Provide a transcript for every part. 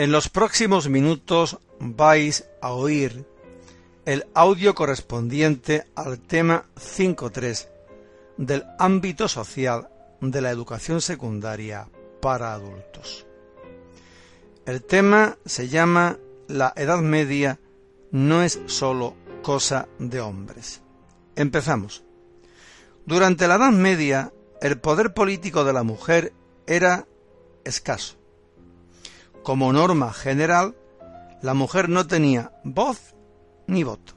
En los próximos minutos vais a oír el audio correspondiente al tema 5.3 del ámbito social de la educación secundaria para adultos. El tema se llama La Edad Media no es sólo cosa de hombres. Empezamos. Durante la Edad Media, el poder político de la mujer era escaso. Como norma general, la mujer no tenía voz ni voto.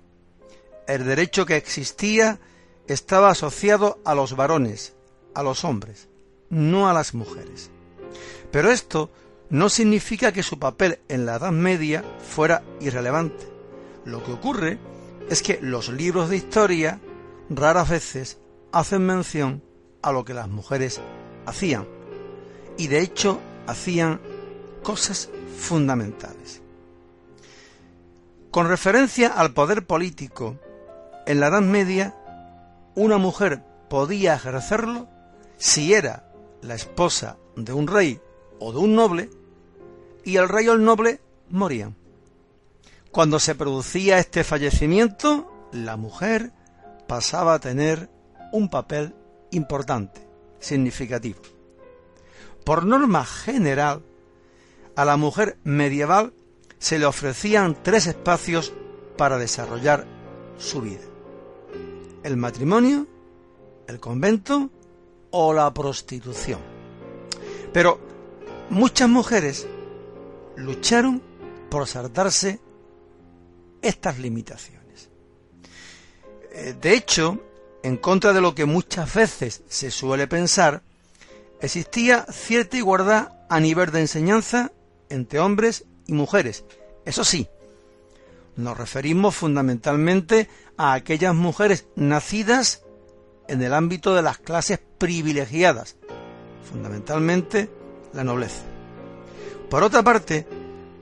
El derecho que existía estaba asociado a los varones, a los hombres, no a las mujeres. Pero esto no significa que su papel en la Edad Media fuera irrelevante. Lo que ocurre es que los libros de historia raras veces hacen mención a lo que las mujeres hacían. Y de hecho hacían cosas fundamentales. Con referencia al poder político, en la Edad Media, una mujer podía ejercerlo si era la esposa de un rey o de un noble, y el rey o el noble morían. Cuando se producía este fallecimiento, la mujer pasaba a tener un papel importante, significativo. Por norma general, a la mujer medieval se le ofrecían tres espacios para desarrollar su vida. El matrimonio, el convento o la prostitución. Pero muchas mujeres lucharon por saltarse estas limitaciones. Eh, de hecho, en contra de lo que muchas veces se suele pensar, existía cierta igualdad a nivel de enseñanza entre hombres y mujeres. Eso sí, nos referimos fundamentalmente a aquellas mujeres nacidas en el ámbito de las clases privilegiadas, fundamentalmente la nobleza. Por otra parte,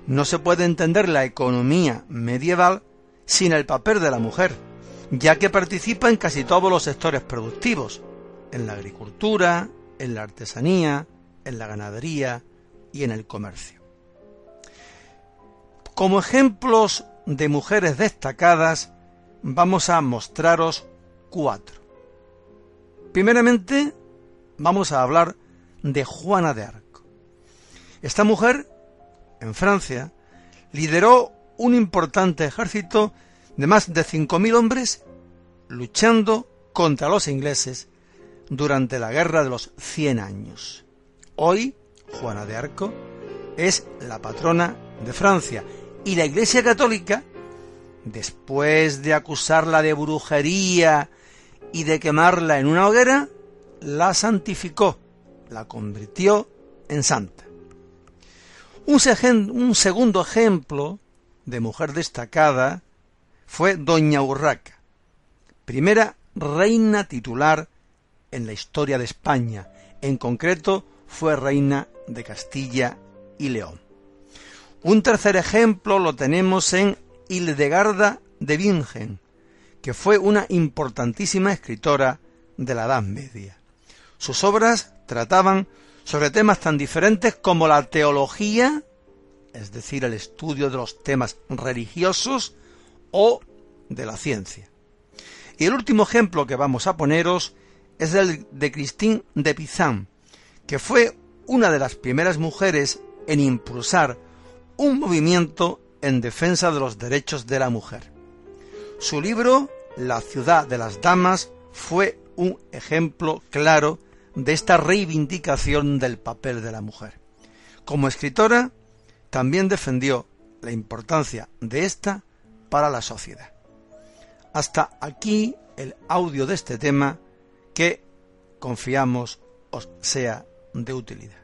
no se puede entender la economía medieval sin el papel de la mujer, ya que participa en casi todos los sectores productivos, en la agricultura, en la artesanía, en la ganadería y en el comercio. Como ejemplos de mujeres destacadas, vamos a mostraros cuatro. Primeramente, vamos a hablar de Juana de Arco. Esta mujer, en Francia, lideró un importante ejército de más de 5.000 hombres luchando contra los ingleses durante la Guerra de los Cien Años. Hoy, Juana de Arco es la patrona de Francia y la Iglesia Católica, después de acusarla de brujería y de quemarla en una hoguera, la santificó, la convirtió en santa. Un, un segundo ejemplo de mujer destacada fue Doña Urraca, primera reina titular en la historia de España, en concreto fue reina de Castilla y León. Un tercer ejemplo lo tenemos en Hildegarda de Bingen, que fue una importantísima escritora de la Edad Media. Sus obras trataban sobre temas tan diferentes como la teología, es decir, el estudio de los temas religiosos, o de la ciencia. Y el último ejemplo que vamos a poneros es el de Christine de Pizan, que fue una de las primeras mujeres en impulsar un movimiento en defensa de los derechos de la mujer. Su libro, La ciudad de las damas, fue un ejemplo claro de esta reivindicación del papel de la mujer. Como escritora, también defendió la importancia de esta para la sociedad. Hasta aquí el audio de este tema que confiamos os sea de utilidad.